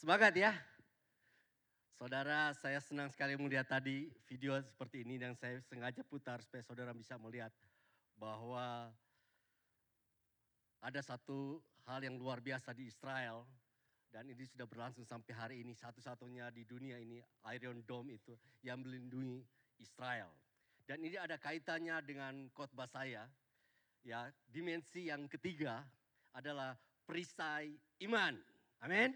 Semangat ya. Saudara, saya senang sekali melihat tadi video seperti ini dan saya sengaja putar supaya saudara bisa melihat bahwa ada satu hal yang luar biasa di Israel dan ini sudah berlangsung sampai hari ini satu-satunya di dunia ini Iron Dome itu yang melindungi Israel. Dan ini ada kaitannya dengan khotbah saya. Ya, dimensi yang ketiga adalah perisai iman. Amin.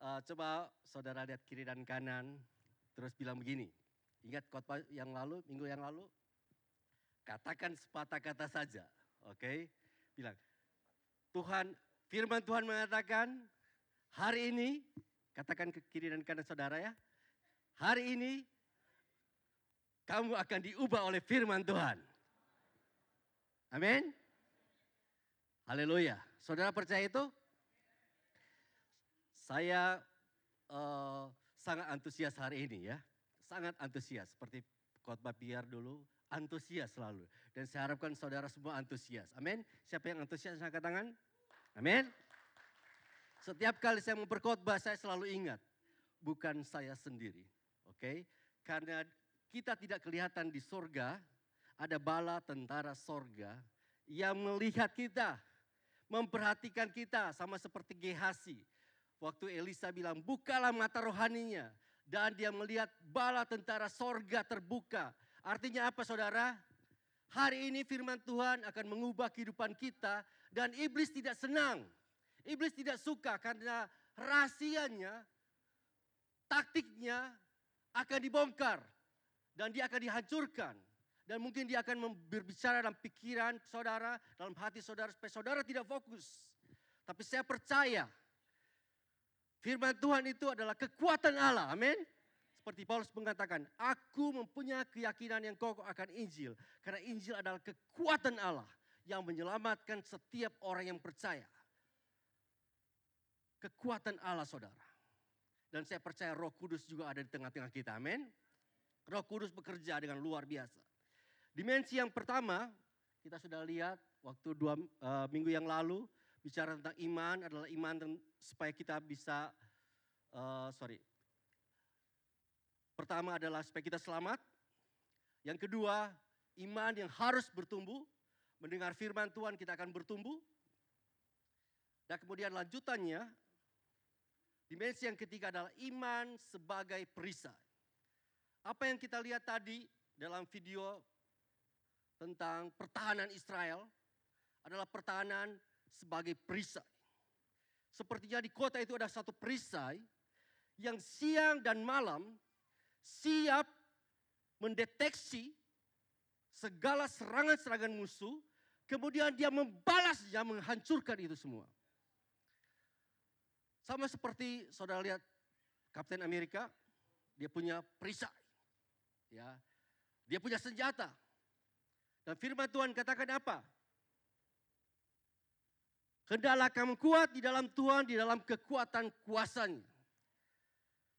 Uh, coba saudara lihat kiri dan kanan, terus bilang begini. Ingat khotbah yang lalu, minggu yang lalu? Katakan sepatah kata saja, oke? Okay? Bilang, Tuhan, firman Tuhan mengatakan, hari ini, katakan ke kiri dan kanan saudara ya, hari ini kamu akan diubah oleh firman Tuhan. Amin. Haleluya. Saudara percaya itu? Saya uh, sangat antusias hari ini ya. Sangat antusias seperti khotbah biar dulu, antusias selalu. Dan saya harapkan saudara semua antusias. Amin. Siapa yang antusias angkat tangan? Amin. Setiap kali saya memperkhotbah saya selalu ingat bukan saya sendiri. Oke? Okay? Karena kita tidak kelihatan di sorga, ada bala tentara sorga yang melihat kita, memperhatikan kita sama seperti Gehasi. Waktu Elisa bilang, bukalah mata rohaninya. Dan dia melihat bala tentara sorga terbuka. Artinya apa saudara? Hari ini firman Tuhan akan mengubah kehidupan kita. Dan iblis tidak senang. Iblis tidak suka karena rahasianya, taktiknya akan dibongkar. Dan dia akan dihancurkan. Dan mungkin dia akan berbicara dalam pikiran saudara, dalam hati saudara, supaya saudara tidak fokus. Tapi saya percaya Firman Tuhan itu adalah kekuatan Allah. Amin. Seperti Paulus mengatakan, aku mempunyai keyakinan yang kokoh akan Injil. Karena Injil adalah kekuatan Allah yang menyelamatkan setiap orang yang percaya. Kekuatan Allah saudara. Dan saya percaya roh kudus juga ada di tengah-tengah kita. Amin. Roh kudus bekerja dengan luar biasa. Dimensi yang pertama, kita sudah lihat waktu dua uh, minggu yang lalu, bicara tentang iman adalah iman supaya kita bisa, uh, sorry. Pertama adalah supaya kita selamat. Yang kedua, iman yang harus bertumbuh. Mendengar firman Tuhan kita akan bertumbuh. Dan kemudian lanjutannya, dimensi yang ketiga adalah iman sebagai perisai. Apa yang kita lihat tadi dalam video tentang pertahanan Israel adalah pertahanan sebagai perisai. Sepertinya di kota itu ada satu perisai yang siang dan malam siap mendeteksi segala serangan-serangan musuh, kemudian dia membalasnya, menghancurkan itu semua. Sama seperti saudara lihat Kapten Amerika, dia punya perisai. Ya. Dia punya senjata. Dan firman Tuhan katakan apa? Hendaklah kamu kuat di dalam Tuhan, di dalam kekuatan kuasanya.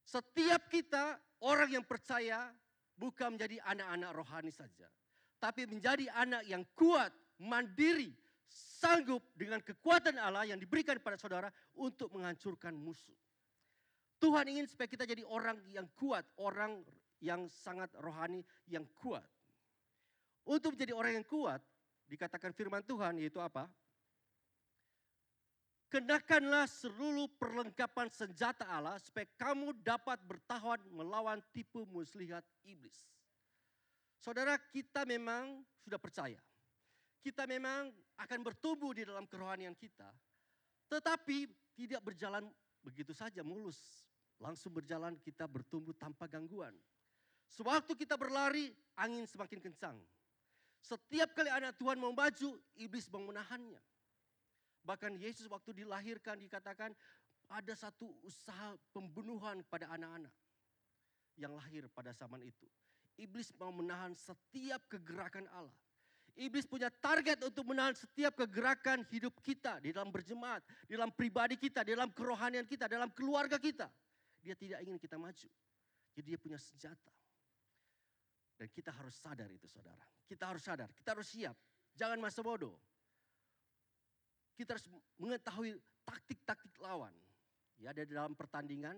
Setiap kita orang yang percaya bukan menjadi anak-anak rohani saja. Tapi menjadi anak yang kuat, mandiri, sanggup dengan kekuatan Allah yang diberikan kepada saudara untuk menghancurkan musuh. Tuhan ingin supaya kita jadi orang yang kuat, orang yang sangat rohani, yang kuat. Untuk menjadi orang yang kuat, dikatakan firman Tuhan yaitu apa? Kenakanlah seluruh perlengkapan senjata Allah supaya kamu dapat bertahan melawan tipu muslihat iblis. Saudara, kita memang sudah percaya. Kita memang akan bertumbuh di dalam kerohanian kita. Tetapi tidak berjalan begitu saja mulus. Langsung berjalan kita bertumbuh tanpa gangguan. Sewaktu kita berlari, angin semakin kencang. Setiap kali anak Tuhan mau maju, iblis mau menahannya. Bahkan Yesus waktu dilahirkan dikatakan ada satu usaha pembunuhan pada anak-anak yang lahir pada zaman itu. Iblis mau menahan setiap kegerakan Allah. Iblis punya target untuk menahan setiap kegerakan hidup kita di dalam berjemaat, di dalam pribadi kita, di dalam kerohanian kita, dalam keluarga kita. Dia tidak ingin kita maju. Jadi dia punya senjata. Dan kita harus sadar itu saudara. Kita harus sadar, kita harus siap. Jangan masa bodoh. Kita harus mengetahui taktik-taktik lawan. Ya, ada di dalam pertandingan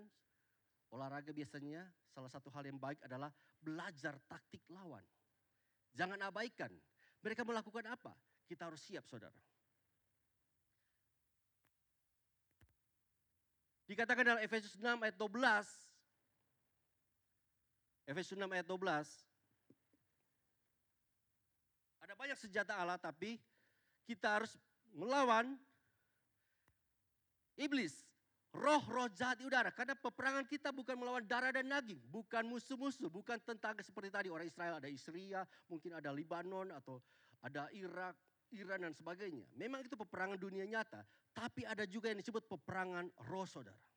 olahraga biasanya salah satu hal yang baik adalah belajar taktik lawan. Jangan abaikan. Mereka melakukan apa? Kita harus siap, saudara. Dikatakan dalam Efesus 6 ayat 12. Efesus 6 ayat 12. Ada banyak senjata Allah tapi kita harus melawan iblis. Roh-roh jahat di udara. Karena peperangan kita bukan melawan darah dan daging. Bukan musuh-musuh. Bukan tentang seperti tadi. Orang Israel ada Syria, mungkin ada Libanon atau ada Irak, Iran dan sebagainya. Memang itu peperangan dunia nyata. Tapi ada juga yang disebut peperangan roh saudara.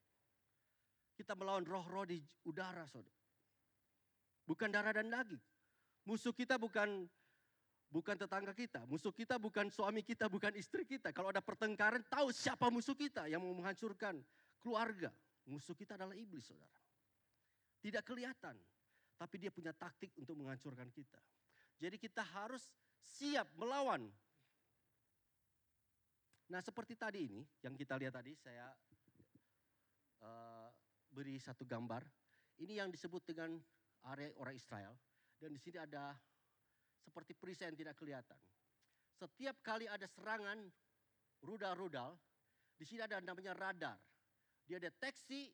Kita melawan roh-roh di udara saudara. Bukan darah dan daging. Musuh kita bukan bukan tetangga kita. Musuh kita bukan suami kita, bukan istri kita. Kalau ada pertengkaran, tahu siapa musuh kita yang mau menghancurkan keluarga. Musuh kita adalah iblis, saudara. Tidak kelihatan, tapi dia punya taktik untuk menghancurkan kita. Jadi kita harus siap melawan. Nah seperti tadi ini, yang kita lihat tadi, saya uh, beri satu gambar. Ini yang disebut dengan area orang Israel. Dan di sini ada seperti perisai yang tidak kelihatan. Setiap kali ada serangan rudal-rudal, di sini ada namanya radar. Dia deteksi,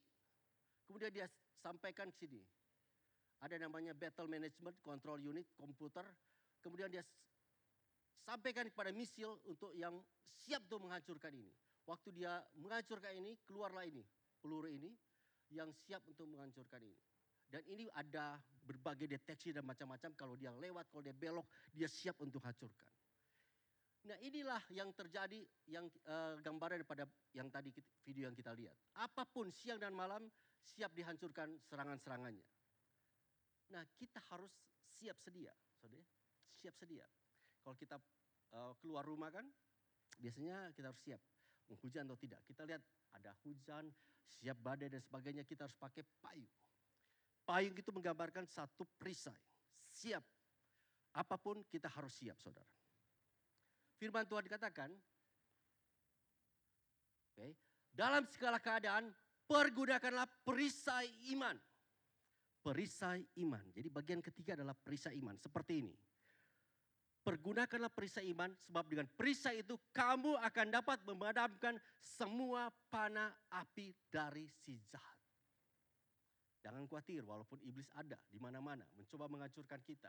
kemudian dia sampaikan ke sini. Ada namanya battle management control unit komputer, kemudian dia sampaikan kepada misil untuk yang siap untuk menghancurkan ini. Waktu dia menghancurkan ini, keluarlah ini, peluru ini yang siap untuk menghancurkan ini. Dan ini ada berbagai deteksi dan macam-macam. Kalau dia lewat, kalau dia belok, dia siap untuk hancurkan. Nah inilah yang terjadi yang uh, gambaran pada yang tadi video yang kita lihat. Apa pun siang dan malam siap dihancurkan serangan-serangannya. Nah kita harus siap sedia, saudara. Siap sedia. Kalau kita uh, keluar rumah kan, biasanya kita harus siap. Hujan atau tidak. Kita lihat ada hujan, siap badai dan sebagainya, kita harus pakai payung. Payung itu menggambarkan satu perisai. Siap. Apa pun kita harus siap saudara. Firman Tuhan dikatakan, okay, dalam segala keadaan pergunakanlah perisai iman. Perisai iman. Jadi bagian ketiga adalah perisai iman. Seperti ini. Pergunakanlah perisai iman sebab dengan perisai itu kamu akan dapat memadamkan semua panah api dari si jahat. Jangan khawatir walaupun iblis ada di mana-mana mencoba menghancurkan kita.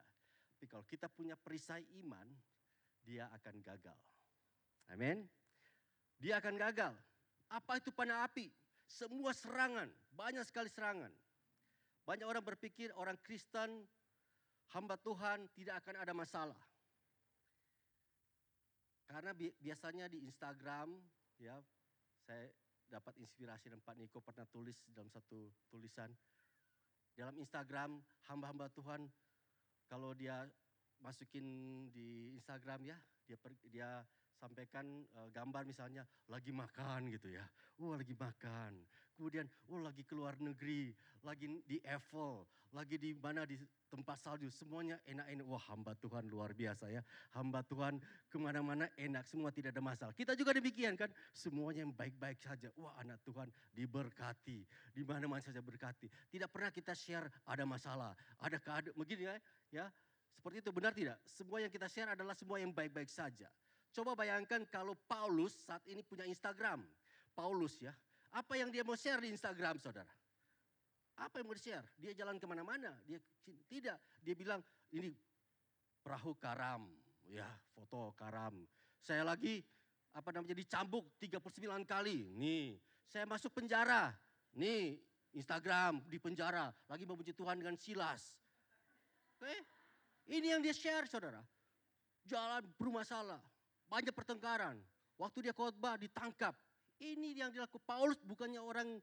Tapi kalau kita punya perisai iman, dia akan gagal. Amin. Dia akan gagal. Apa itu panah api? Semua serangan, banyak sekali serangan. Banyak orang berpikir orang Kristen, hamba Tuhan tidak akan ada masalah. Karena biasanya di Instagram, ya, saya dapat inspirasi dan Pak Niko pernah tulis dalam satu tulisan, dalam Instagram hamba-hamba Tuhan kalau dia masukin di Instagram ya dia dia sampaikan uh, gambar misalnya lagi makan gitu ya. Oh lagi makan. Kemudian oh lagi keluar negeri, lagi di Eiffel, lagi di mana di tempat salju. Semuanya enak-enak. Wah hamba Tuhan luar biasa ya. Hamba Tuhan ke mana-mana enak, semua tidak ada masalah. Kita juga demikian kan. Semuanya yang baik-baik saja. Wah anak Tuhan diberkati. Di mana-mana saja berkati. Tidak pernah kita share ada masalah. Ada keadaan, begini ya. ya seperti itu benar tidak? Semua yang kita share adalah semua yang baik-baik saja. Coba bayangkan kalau Paulus saat ini punya Instagram. Paulus ya. Apa yang dia mau share di Instagram saudara? Apa yang mau di-share? Dia jalan ke mana-mana. Dia tidak. Dia bilang ini perahu karam. Ya foto karam. Saya lagi apa namanya dicambuk 39 kali. Nih saya masuk penjara. Nih Instagram di penjara. Lagi memuji Tuhan dengan Silas. Oke. Ini yang dia share saudara. Jalan bermasalah banyak pertengkaran. Waktu dia khotbah ditangkap. Ini yang dilakukan Paulus bukannya orang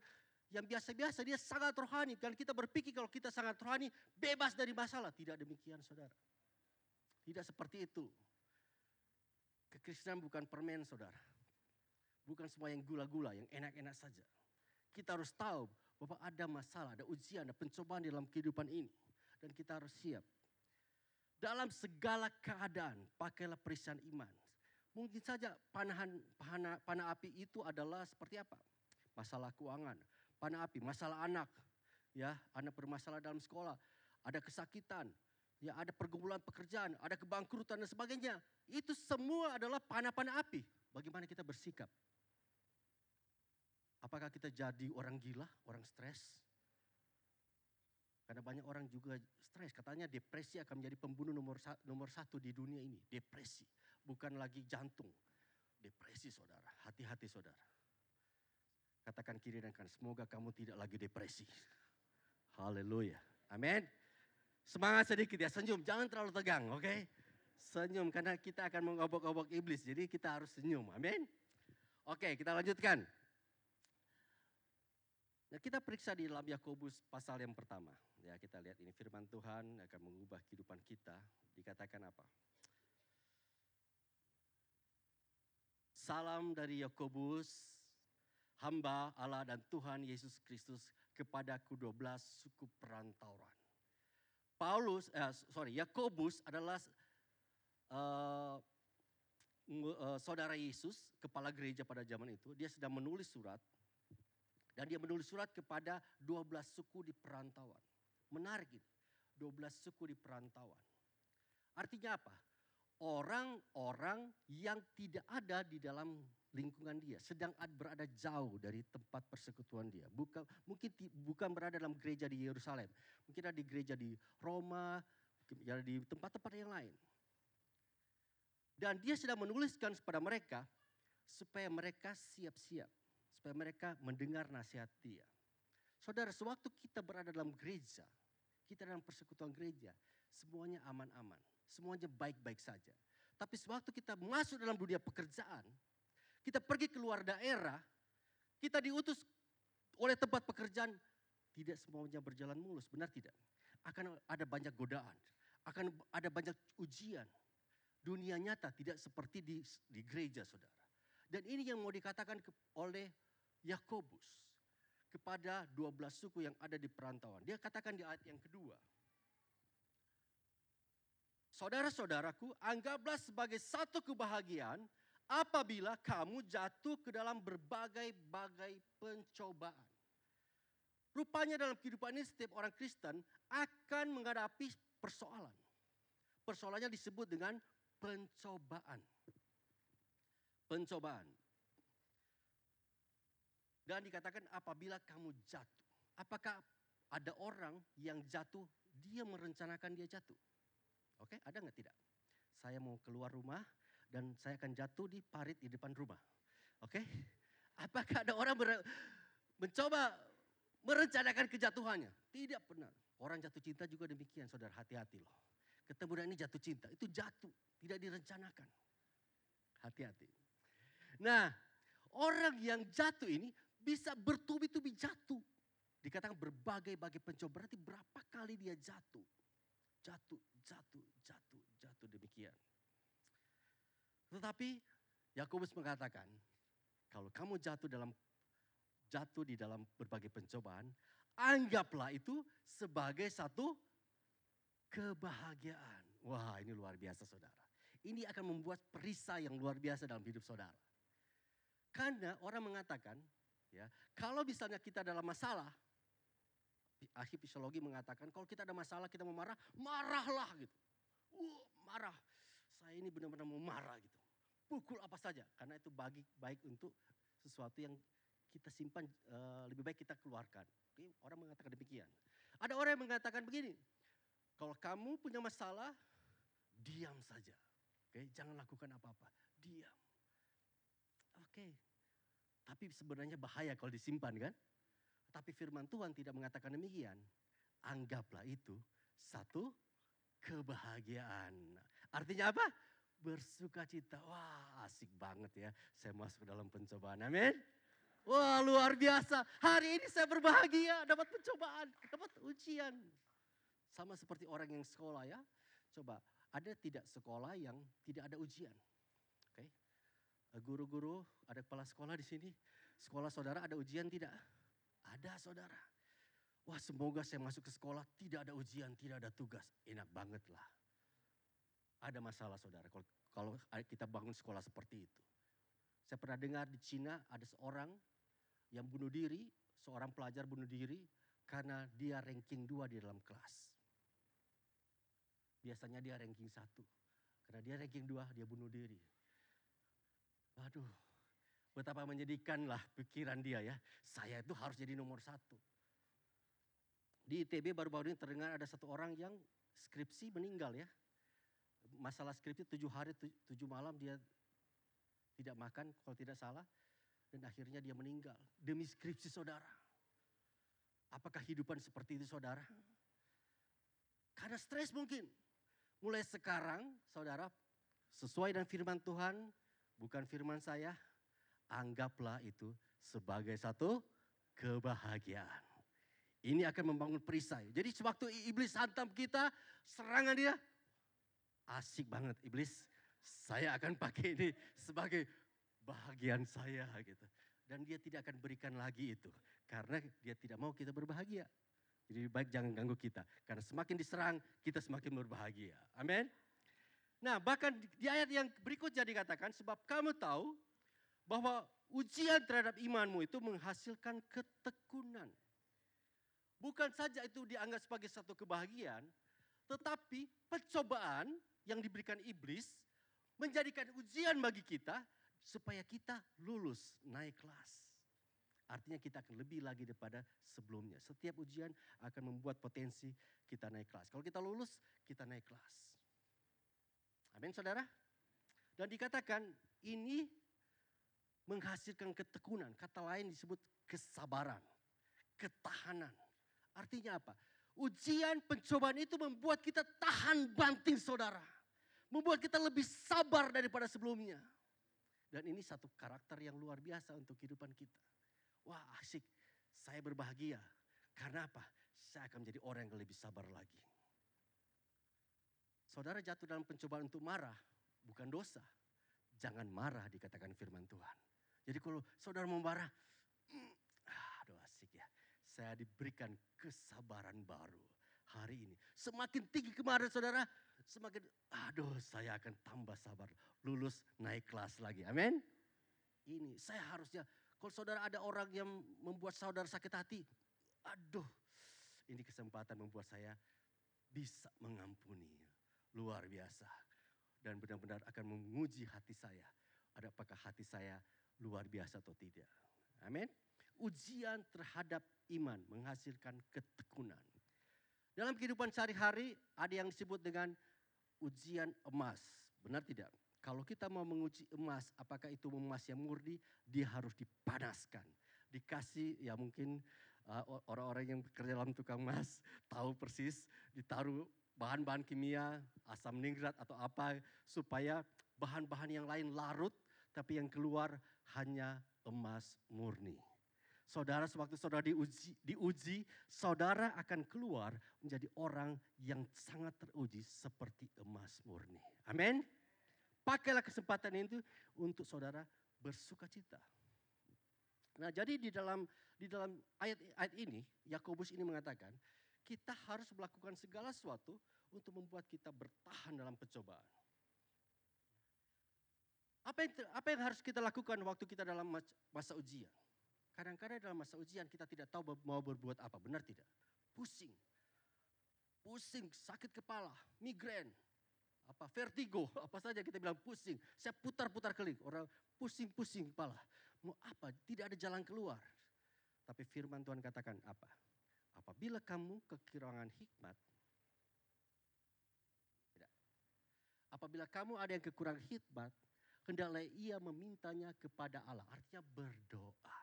yang biasa-biasa. Dia sangat rohani. Dan kita berpikir kalau kita sangat rohani bebas dari masalah. Tidak demikian saudara. Tidak seperti itu. Kekristenan bukan permen saudara. Bukan semua yang gula-gula, yang enak-enak saja. Kita harus tahu bahwa ada masalah, ada ujian, ada pencobaan dalam kehidupan ini. Dan kita harus siap. Dalam segala keadaan, pakailah perisai iman. Mungkin saja panahan panah, panah api itu adalah seperti apa? masalah keuangan, panah api, masalah anak, ya, anak bermasalah dalam sekolah, ada kesakitan, ya, ada pergumulan pekerjaan, ada kebangkrutan dan sebagainya. Itu semua adalah panah-panah api. Bagaimana kita bersikap? Apakah kita jadi orang gila, orang stres? Karena banyak orang juga stres. Katanya depresi akan menjadi pembunuh nomor, nomor satu di dunia ini. Depresi. Bukan lagi jantung. Depresi saudara. Hati-hati saudara. Katakan kiri dan kanan. Semoga kamu tidak lagi depresi. Haleluya. Amin. Semangat sedikit ya. Senyum. Jangan terlalu tegang. Oke. Okay? Senyum. Karena kita akan mengobok-obok iblis. Jadi kita harus senyum. Amin. Oke kita lanjutkan. Nah, kita periksa di dalam Yakobus pasal yang pertama. Ya, kita lihat ini firman Tuhan akan mengubah kehidupan kita. Dikatakan apa? Salam dari Yakobus, hamba Allah dan Tuhan Yesus Kristus kepada kedua belas suku perantauan. Paulus, eh, sorry, Yakobus adalah uh, uh, saudara Yesus, kepala gereja pada zaman itu. Dia sedang menulis surat dan dia menulis surat kepada 12 suku di perantauan. Menarik ini. 12 suku di perantauan. Artinya apa? Orang-orang yang tidak ada di dalam lingkungan dia, sedang berada jauh dari tempat persekutuan dia. Bukan mungkin bukan berada dalam gereja di Yerusalem, mungkin ada di gereja di Roma, di tempat-tempat yang lain. Dan dia sedang menuliskan kepada mereka supaya mereka siap-siap supaya mereka mendengar nasihat dia. Saudara, sewaktu kita berada dalam gereja, kita dalam persekutuan gereja, semuanya aman-aman, semuanya baik-baik saja. Tapi sewaktu kita masuk dalam dunia pekerjaan, kita pergi keluar daerah, kita diutus oleh tempat pekerjaan, tidak semuanya berjalan mulus, benar tidak? Akan ada banyak godaan, akan ada banyak ujian. Dunia nyata tidak seperti di, di gereja, saudara. Dan ini yang mau dikatakan oleh Yakobus kepada 12 suku yang ada di perantauan. Dia katakan di ayat yang kedua. Saudara-saudaraku, anggaplah sebagai satu kebahagiaan apabila kamu jatuh ke dalam berbagai-bagai pencobaan. Rupanya dalam kehidupan ini setiap orang Kristen akan menghadapi persoalan. Persoalannya disebut dengan pencobaan. Pencobaan. Dan dikatakan apabila kamu jatuh. Apakah ada orang yang jatuh, dia merencanakan dia jatuh? Oke, ada nggak tidak? Saya mau keluar rumah dan saya akan jatuh di parit di depan rumah. Oke, apakah ada orang mencoba merencanakan kejatuhannya? Tidak benar. Orang jatuh cinta juga demikian, saudara hati-hati loh. Ketemu dengan ini jatuh cinta, itu jatuh, tidak direncanakan. Hati-hati. Nah, orang yang jatuh ini bisa bertubi-tubi jatuh. Dikatakan berbagai-bagai pencobaan, berarti berapa kali dia jatuh. Jatuh, jatuh, jatuh, jatuh demikian. Tetapi Yakobus mengatakan, kalau kamu jatuh dalam jatuh di dalam berbagai pencobaan, anggaplah itu sebagai satu kebahagiaan. Wah, ini luar biasa Saudara. Ini akan membuat perisai yang luar biasa dalam hidup Saudara. Karena orang mengatakan, Ya, kalau misalnya kita dalam masalah, ahli psikologi mengatakan kalau kita ada masalah kita mau marah, marahlah gitu. Uh, marah. Saya ini benar-benar mau marah gitu. Pukul apa saja karena itu bagi baik untuk sesuatu yang kita simpan uh, lebih baik kita keluarkan. Oke, orang mengatakan demikian. Ada orang yang mengatakan begini, kalau kamu punya masalah, diam saja. Oke, jangan lakukan apa-apa, diam. Oke, tapi sebenarnya bahaya kalau disimpan kan. Tapi firman Tuhan tidak mengatakan demikian. Anggaplah itu satu kebahagiaan. Artinya apa? Bersuka cita. Wah asik banget ya. Saya masuk dalam pencobaan. Amin. Wah luar biasa. Hari ini saya berbahagia. Dapat pencobaan. Dapat ujian. Sama seperti orang yang sekolah ya. Coba ada tidak sekolah yang tidak ada ujian? Guru-guru, ada kepala sekolah di sini. Sekolah saudara ada ujian tidak? Ada saudara. Wah semoga saya masuk ke sekolah tidak ada ujian, tidak ada tugas. Enak banget lah. Ada masalah saudara kalau, kita bangun sekolah seperti itu. Saya pernah dengar di Cina ada seorang yang bunuh diri, seorang pelajar bunuh diri karena dia ranking 2 di dalam kelas. Biasanya dia ranking 1. Karena dia ranking 2, dia bunuh diri. Waduh, betapa menyedihkanlah pikiran dia ya. Saya itu harus jadi nomor satu. Di ITB baru-baru ini terdengar ada satu orang yang skripsi meninggal ya. Masalah skripsi tujuh hari, tujuh malam dia tidak makan kalau tidak salah. Dan akhirnya dia meninggal demi skripsi saudara. Apakah kehidupan seperti itu saudara? Karena stres mungkin. Mulai sekarang saudara sesuai dengan firman Tuhan, bukan firman saya, anggaplah itu sebagai satu kebahagiaan. Ini akan membangun perisai. Jadi sewaktu iblis hantam kita, serangan dia, asik banget iblis. Saya akan pakai ini sebagai bahagian saya gitu. Dan dia tidak akan berikan lagi itu. Karena dia tidak mau kita berbahagia. Jadi baik jangan ganggu kita. Karena semakin diserang, kita semakin berbahagia. Amin. Nah bahkan di ayat yang berikutnya dikatakan, sebab kamu tahu bahwa ujian terhadap imanmu itu menghasilkan ketekunan. Bukan saja itu dianggap sebagai satu kebahagiaan, tetapi pencobaan yang diberikan iblis menjadikan ujian bagi kita supaya kita lulus naik kelas. Artinya kita akan lebih lagi daripada sebelumnya. Setiap ujian akan membuat potensi kita naik kelas. Kalau kita lulus, kita naik kelas. Amin saudara. Dan dikatakan ini menghasilkan ketekunan. Kata lain disebut kesabaran, ketahanan. Artinya apa? Ujian pencobaan itu membuat kita tahan banting saudara. Membuat kita lebih sabar daripada sebelumnya. Dan ini satu karakter yang luar biasa untuk kehidupan kita. Wah asik, saya berbahagia. Karena apa? Saya akan menjadi orang yang lebih sabar lagi. Saudara jatuh dalam pencobaan untuk marah, bukan dosa. Jangan marah dikatakan firman Tuhan. Jadi kalau saudara mau marah, hmm, aduh asik ya saya diberikan kesabaran baru hari ini. Semakin tinggi kemarin saudara, semakin aduh saya akan tambah sabar. Lulus naik kelas lagi. Amin. Ini saya harusnya, kalau saudara ada orang yang membuat saudara sakit hati, aduh ini kesempatan membuat saya bisa mengampuni. Luar biasa. Dan benar-benar akan menguji hati saya. Ada apakah hati saya luar biasa atau tidak. Amin ujian terhadap iman menghasilkan ketekunan. Dalam kehidupan sehari-hari ada yang disebut dengan ujian emas. Benar tidak? Kalau kita mau menguji emas, apakah itu emas yang murni, dia harus dipanaskan. Dikasih ya mungkin uh, orang-orang yang bekerja dalam tukang emas tahu persis ditaruh bahan-bahan kimia, asam ningrat atau apa supaya bahan-bahan yang lain larut tapi yang keluar hanya emas murni. Saudara, sewaktu saudara diuji, diuji, saudara akan keluar menjadi orang yang sangat teruji seperti emas murni. Amin. Pakailah kesempatan itu untuk saudara bersuka cita. Nah, jadi di dalam di dalam ayat ayat ini Yakobus ini mengatakan kita harus melakukan segala sesuatu untuk membuat kita bertahan dalam pencobaan. Apa yang, apa yang harus kita lakukan waktu kita dalam masa ujian? Kadang-kadang dalam masa ujian kita tidak tahu mau berbuat apa, benar tidak? Pusing. Pusing, sakit kepala, migrain, apa vertigo, apa saja kita bilang pusing. Saya putar-putar keliling, orang pusing-pusing kepala. Mau apa? Tidak ada jalan keluar. Tapi firman Tuhan katakan apa? Apabila kamu kekurangan hikmat. Apabila kamu ada yang kekurangan hikmat, hendaklah ia memintanya kepada Allah. Artinya berdoa.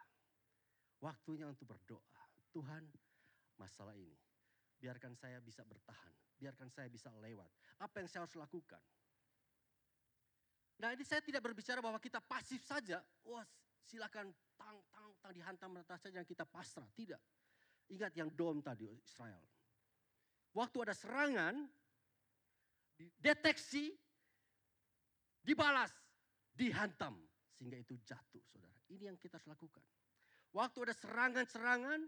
Waktunya untuk berdoa. Tuhan, masalah ini. Biarkan saya bisa bertahan. Biarkan saya bisa lewat. Apa yang saya harus lakukan? Nah ini saya tidak berbicara bahwa kita pasif saja. Wah silakan tang, tang, tang dihantam rata saja yang kita pasrah. Tidak. Ingat yang dom tadi Israel. Waktu ada serangan, deteksi, dibalas, dihantam. Sehingga itu jatuh saudara. Ini yang kita harus lakukan. Waktu ada serangan-serangan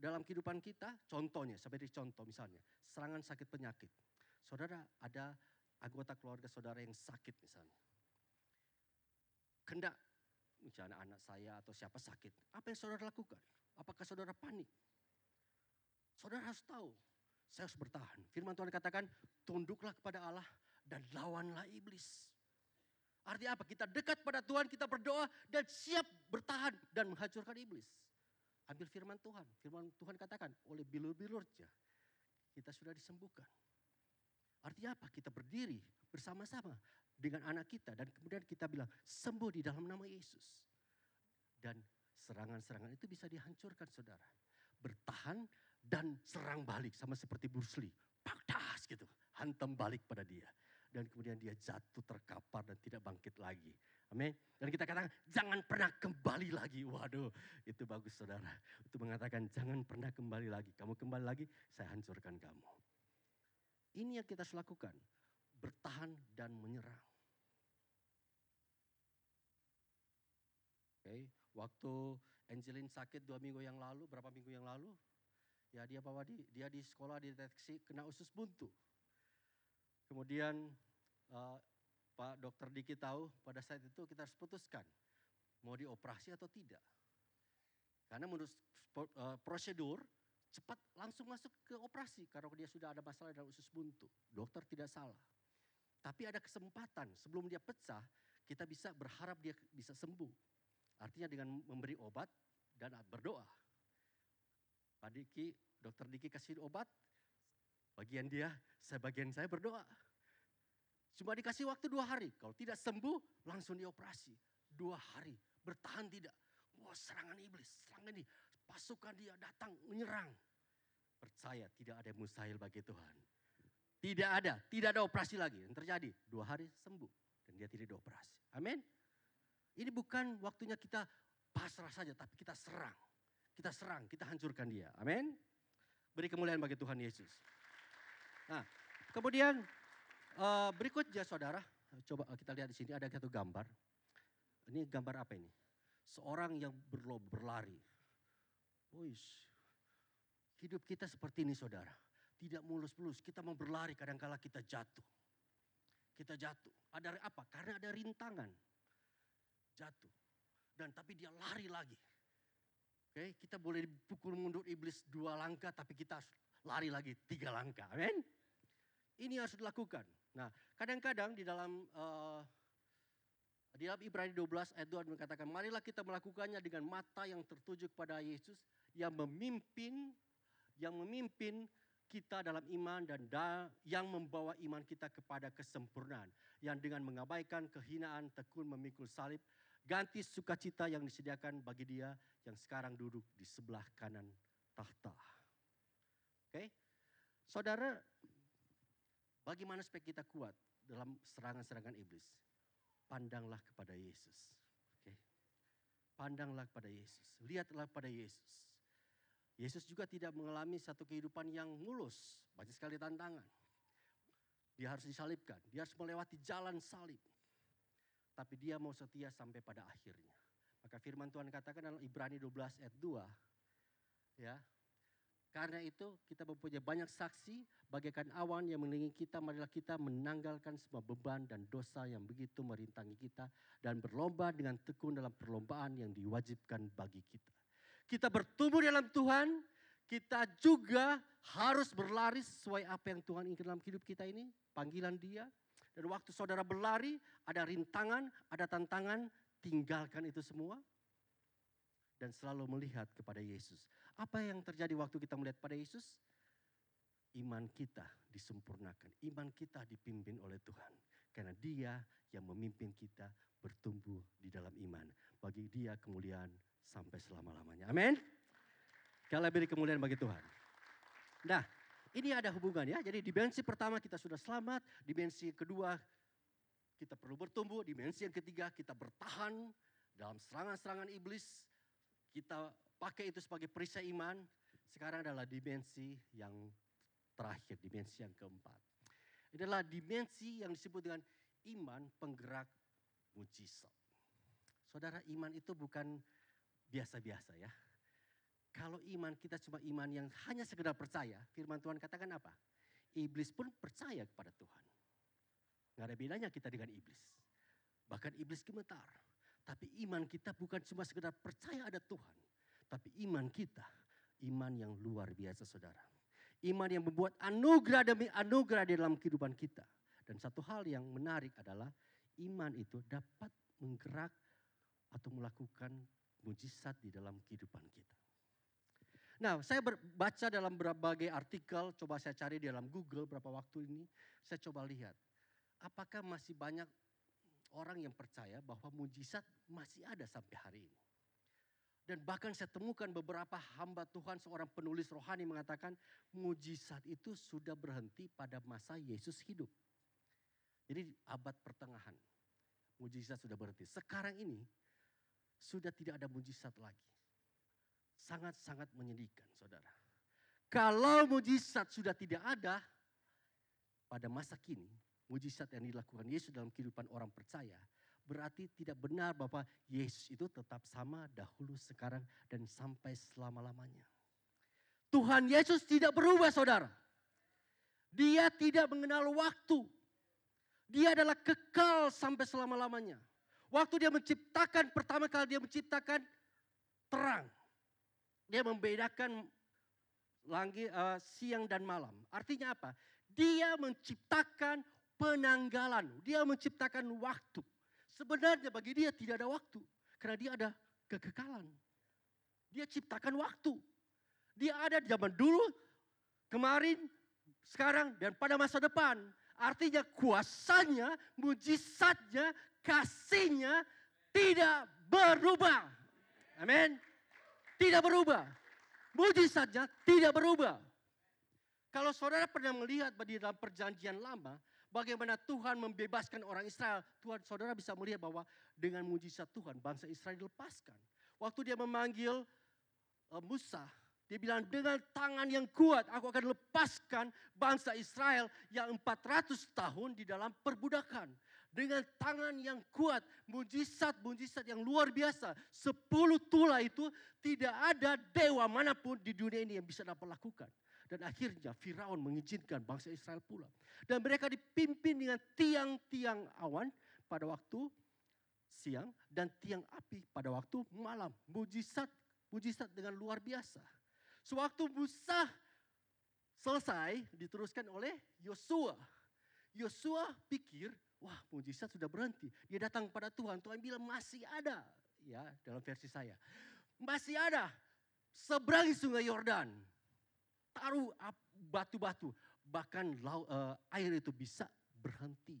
dalam kehidupan kita, contohnya, seperti contoh misalnya, serangan sakit penyakit. Saudara ada anggota keluarga saudara yang sakit misalnya. Kendak misalnya anak saya atau siapa sakit, apa yang saudara lakukan? Apakah saudara panik? Saudara harus tahu, saya harus bertahan. Firman Tuhan katakan, tunduklah kepada Allah dan lawanlah iblis. Artinya apa? Kita dekat pada Tuhan, kita berdoa dan siap bertahan dan menghancurkan iblis. Ambil firman Tuhan. Firman Tuhan katakan, oleh bilur-bilurnya kita sudah disembuhkan. Artinya apa? Kita berdiri bersama-sama dengan anak kita dan kemudian kita bilang sembuh di dalam nama Yesus. Dan serangan-serangan itu bisa dihancurkan saudara. Bertahan dan serang balik sama seperti Bruce Lee. Paktas gitu, hantam balik pada dia. Dan kemudian dia jatuh terkapar dan tidak bangkit lagi. Amin. Dan kita katakan jangan pernah kembali lagi. Waduh itu bagus saudara. Itu mengatakan jangan pernah kembali lagi. Kamu kembali lagi saya hancurkan kamu. Ini yang kita lakukan. Bertahan dan menyerang. Oke, okay. waktu Angelin sakit dua minggu yang lalu, berapa minggu yang lalu, ya dia bawa di, dia di sekolah dideteksi kena usus buntu. Kemudian uh, Pak Dokter Diki tahu pada saat itu kita harus putuskan mau dioperasi atau tidak. Karena menurut uh, prosedur cepat langsung masuk ke operasi karena dia sudah ada masalah dalam usus buntu. Dokter tidak salah. Tapi ada kesempatan sebelum dia pecah, kita bisa berharap dia bisa sembuh. Artinya dengan memberi obat dan berdoa. Pak Diki, dokter Diki kasih obat, bagian dia, saya bagian saya berdoa. Cuma dikasih waktu dua hari, kalau tidak sembuh langsung dioperasi. Dua hari, bertahan tidak. Wah serangan iblis, serangan ini pasukan dia datang menyerang. Percaya tidak ada mustahil bagi Tuhan. Tidak ada, tidak ada operasi lagi. Yang terjadi, dua hari sembuh. Dan dia tidak dioperasi. Amin. Ini bukan waktunya kita pasrah saja, tapi kita serang. Kita serang, kita hancurkan dia. Amin. Beri kemuliaan bagi Tuhan Yesus. Nah, kemudian uh, berikutnya saudara, coba kita lihat di sini ada satu gambar. Ini gambar apa ini? Seorang yang berlomba berlari Uish. Hidup kita seperti ini saudara. Tidak mulus-mulus, kita mau berlari kadangkala kita jatuh. Kita jatuh. Ada apa? Karena ada rintangan. Jatuh. Dan tapi dia lari lagi. Oke, kita boleh dipukul mundur iblis dua langkah, tapi kita lari lagi tiga langkah. Amin. Ini harus dilakukan. Nah, kadang-kadang di dalam uh, di dalam Ibrani 12 ayat 2 mengatakan, marilah kita melakukannya dengan mata yang tertuju kepada Yesus yang memimpin yang memimpin kita dalam iman dan da, yang membawa iman kita kepada kesempurnaan. Yang dengan mengabaikan kehinaan tekun memikul salib, ganti sukacita yang disediakan bagi dia yang sekarang duduk di sebelah kanan tahta. Oke, okay? saudara, bagaimana supaya kita kuat dalam serangan-serangan iblis? Pandanglah kepada Yesus. Oke, pandanglah kepada Yesus, lihatlah pada Yesus. Yesus juga tidak mengalami satu kehidupan yang mulus, banyak sekali tantangan. Dia harus disalibkan, dia harus melewati jalan salib. Tapi dia mau setia sampai pada akhirnya. Maka firman Tuhan katakan dalam Ibrani 12 ayat 2. Ya, karena itu kita mempunyai banyak saksi bagaikan awan yang mengelilingi kita. Marilah kita menanggalkan semua beban dan dosa yang begitu merintangi kita. Dan berlomba dengan tekun dalam perlombaan yang diwajibkan bagi kita kita bertumbuh dalam Tuhan, kita juga harus berlari sesuai apa yang Tuhan inginkan dalam hidup kita ini, panggilan dia. Dan waktu saudara berlari, ada rintangan, ada tantangan, tinggalkan itu semua. Dan selalu melihat kepada Yesus. Apa yang terjadi waktu kita melihat pada Yesus? Iman kita disempurnakan, iman kita dipimpin oleh Tuhan. Karena dia yang memimpin kita bertumbuh di dalam iman. Bagi dia kemuliaan sampai selama-lamanya. Amin. Kalian beri kemuliaan bagi Tuhan. Nah, ini ada hubungan ya. Jadi dimensi pertama kita sudah selamat, dimensi kedua kita perlu bertumbuh, dimensi yang ketiga kita bertahan dalam serangan-serangan iblis. Kita pakai itu sebagai perisai iman. Sekarang adalah dimensi yang terakhir, dimensi yang keempat. Adalah dimensi yang disebut dengan iman penggerak mujizat. Saudara, iman itu bukan biasa-biasa ya. Kalau iman kita cuma iman yang hanya sekedar percaya, firman Tuhan katakan apa? Iblis pun percaya kepada Tuhan. Nggak ada bedanya kita dengan iblis. Bahkan iblis gemetar. Tapi iman kita bukan cuma sekedar percaya ada Tuhan. Tapi iman kita, iman yang luar biasa saudara. Iman yang membuat anugerah demi anugerah di dalam kehidupan kita. Dan satu hal yang menarik adalah iman itu dapat menggerak atau melakukan mujizat di dalam kehidupan kita. Nah, saya baca dalam berbagai artikel, coba saya cari di dalam Google berapa waktu ini, saya coba lihat. Apakah masih banyak orang yang percaya bahwa mujizat masih ada sampai hari ini. Dan bahkan saya temukan beberapa hamba Tuhan, seorang penulis rohani mengatakan mujizat itu sudah berhenti pada masa Yesus hidup. Jadi abad pertengahan, mujizat sudah berhenti. Sekarang ini sudah tidak ada mujizat lagi. Sangat-sangat menyedihkan saudara. Kalau mujizat sudah tidak ada pada masa kini, mujizat yang dilakukan Yesus dalam kehidupan orang percaya, berarti tidak benar bahwa Yesus itu tetap sama dahulu, sekarang, dan sampai selama-lamanya. Tuhan Yesus tidak berubah saudara. Dia tidak mengenal waktu. Dia adalah kekal sampai selama-lamanya. Waktu dia menciptakan, pertama kali dia menciptakan terang. Dia membedakan langit, uh, siang dan malam. Artinya apa? Dia menciptakan penanggalan. Dia menciptakan waktu. Sebenarnya bagi dia tidak ada waktu. Karena dia ada kekekalan. Dia ciptakan waktu. Dia ada zaman dulu, kemarin, sekarang, dan pada masa depan. Artinya kuasanya, mujizatnya, kasihnya tidak berubah. Amin. Tidak berubah. Mujizatnya tidak berubah. Kalau saudara pernah melihat di dalam perjanjian lama, bagaimana Tuhan membebaskan orang Israel. Tuhan saudara bisa melihat bahwa dengan mujizat Tuhan bangsa Israel dilepaskan. Waktu dia memanggil uh, Musa, dia bilang dengan tangan yang kuat aku akan lepaskan bangsa Israel yang 400 tahun di dalam perbudakan. Dengan tangan yang kuat, mujizat-mujizat yang luar biasa. Sepuluh tula itu tidak ada dewa mana pun di dunia ini yang bisa dapat lakukan. Dan akhirnya Firaun mengizinkan bangsa Israel pulang. Dan mereka dipimpin dengan tiang-tiang awan pada waktu siang dan tiang api pada waktu malam. Mujizat, mujizat dengan luar biasa. Sewaktu Musa selesai diteruskan oleh Yosua. Yosua pikir, wah mujizat sudah berhenti. Dia datang pada Tuhan, Tuhan bilang masih ada. Ya, dalam versi saya. Masih ada. Seberangi sungai Yordan. Taruh batu-batu bahkan lau, uh, air itu bisa berhenti.